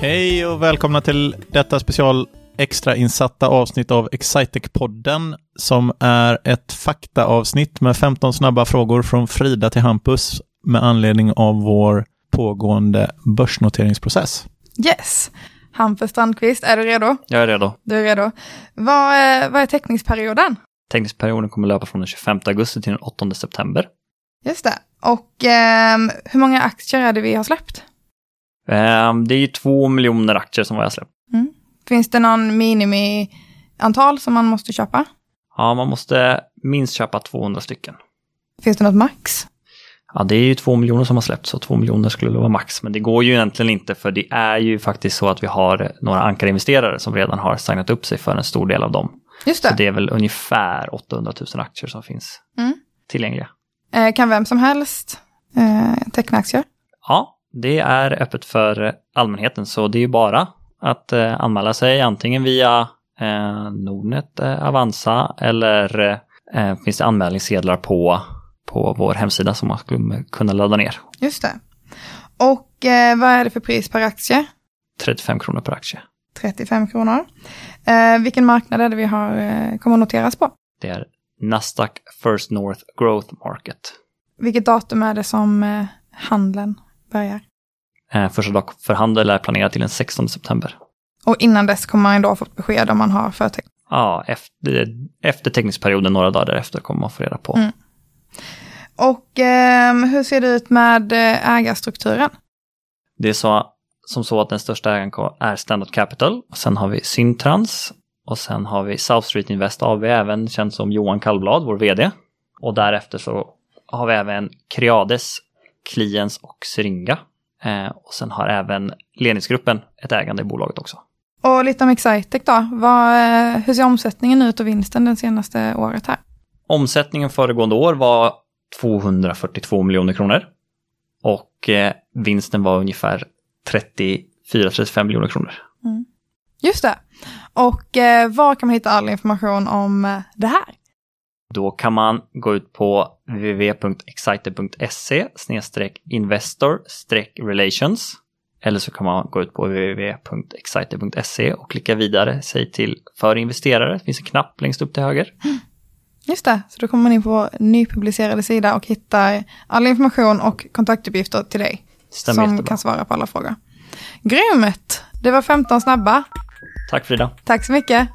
Hej och välkomna till detta special extrainsatta avsnitt av Excitec-podden som är ett faktaavsnitt med 15 snabba frågor från Frida till Hampus med anledning av vår pågående börsnoteringsprocess. Yes. Hampus Strandqvist, är du redo? Jag är redo. Du är redo. Vad är, vad är teckningsperioden? Teckningsperioden kommer löpa från den 25 augusti till den 8 september. Just det. Och ehm, hur många aktier är det vi har släppt? Ehm, Det är ju två miljoner aktier som vi har släppt. Finns det någon minimiantal som man måste köpa? Ja, man måste minst köpa 200 stycken. Finns det något max? Ja, det är ju två miljoner som har släppts, så två miljoner skulle vara max. Men det går ju egentligen inte, för det är ju faktiskt så att vi har några ankarinvesterare som redan har signat upp sig för en stor del av dem. Just Så det. det är väl ungefär 800 000 aktier som finns Mm. tillgängliga. Eh, kan vem som helst eh, teckna aktier? Ja, det är öppet för allmänheten, så det är ju bara att eh, anmäla sig antingen via eh, Nordnet, eh, Avanza eller eh, finns det anmälningssedlar på, på vår hemsida som man skulle kunna ladda ner. Just det. Och eh, vad är det för pris per aktie? 35 kronor per aktie. 35 kronor. Eh, vilken marknad är det vi har, kommer att noteras på? Det är Nasdaq First North Growth Market. Vilket datum är det som handeln börjar? Eh, första dag för handel är planerad till den 16 september. Och innan dess kommer man då ha fått besked om man har förtecknat. Ja, efter, efter teckningsperioden, några dagar därefter, kommer man få reda på. Mm. Och ehm, hur ser det ut med eh, ägarstrukturen? Det är så, som så att den största ägaren är Standard Capital. Och sen har vi Syntrans. Och sen har vi South Street Invest AB, även känd som Johan Kallblad, vår vd. Och därefter så har vi även Creades, Clients och Syringa. Eh, och sen har även ledningsgruppen ett ägande i bolaget också. Och lite om Excitec då. Vad, eh, hur ser omsättningen ut och vinsten det senaste året här? Omsättningen föregående år var 242 miljoner kronor. Och eh, vinsten var ungefär 34-35 miljoner kronor. Just det. Och eh, var kan man hitta all information om det här? Då kan man gå ut på www.exciter.se investor relations eller så kan man gå ut på www.exciter.se och klicka vidare sig till för investerare. Det finns en knapp längst upp till höger. Just det, så då kommer man in på vår nypublicerade sida och hittar all information och kontaktuppgifter till dig. Stämmer som jättebra. kan svara på alla frågor. Grymt! Det var 15 snabba. Tack Frida. Tack så mycket.